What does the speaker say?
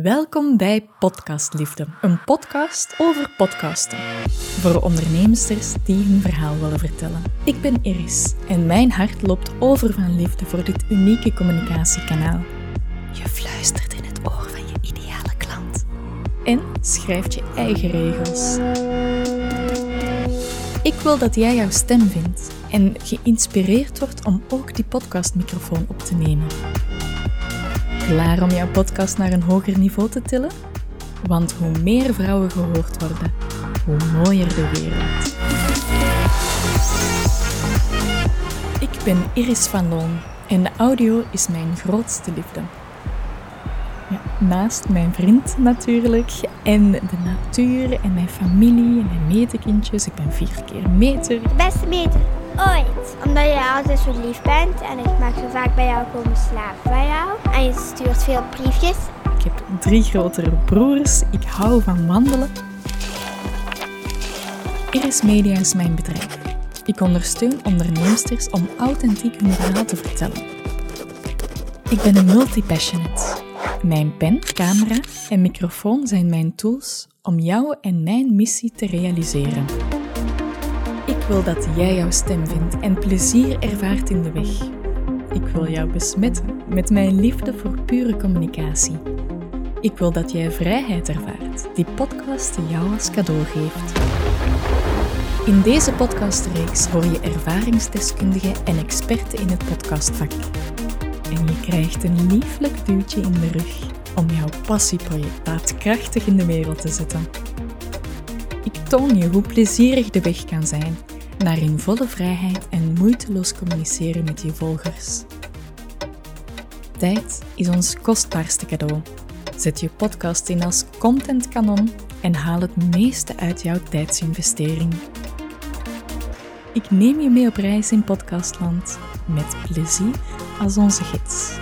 Welkom bij Podcastliefde, een podcast over podcasten. Voor ondernemsters die hun verhaal willen vertellen. Ik ben Iris en mijn hart loopt over van liefde voor dit unieke communicatiekanaal. Je fluistert in het oor van je ideale klant en schrijft je eigen regels. Ik wil dat jij jouw stem vindt en geïnspireerd wordt om ook die podcastmicrofoon op te nemen. Klaar om jouw podcast naar een hoger niveau te tillen? Want hoe meer vrouwen gehoord worden, hoe mooier de wereld. Ik ben Iris van Loon en de audio is mijn grootste liefde. Ja, naast mijn vriend natuurlijk, en de natuur en mijn familie en mijn metekindjes. Ik ben vier keer meter. De beste meter ooit. Omdat je altijd zo lief bent en ik mag zo vaak bij jou komen slapen bij jou. En je stuurt veel briefjes. Ik heb drie grotere broers. Ik hou van wandelen. Iris Media is mijn bedrijf. Ik ondersteun onderneemsters om authentiek hun verhaal te vertellen. Ik ben een multi-passionate. Mijn pen, camera en microfoon zijn mijn tools om jou en mijn missie te realiseren. Ik wil dat jij jouw stem vindt en plezier ervaart in de weg. Ik wil jou besmetten met mijn liefde voor pure communicatie. Ik wil dat jij vrijheid ervaart die podcast jou als cadeau geeft. In deze podcastreeks hoor je ervaringsdeskundigen en experten in het podcastvak. En je krijgt een lieflijk duwtje in de rug om jouw passieproject daadkrachtig in de wereld te zetten. Ik toon je hoe plezierig de weg kan zijn naar in volle vrijheid en moeiteloos communiceren met je volgers. Tijd is ons kostbaarste cadeau. Zet je podcast in als contentkanon en haal het meeste uit jouw tijdsinvestering. Ik neem je mee op reis in podcastland met plezier als onze gids.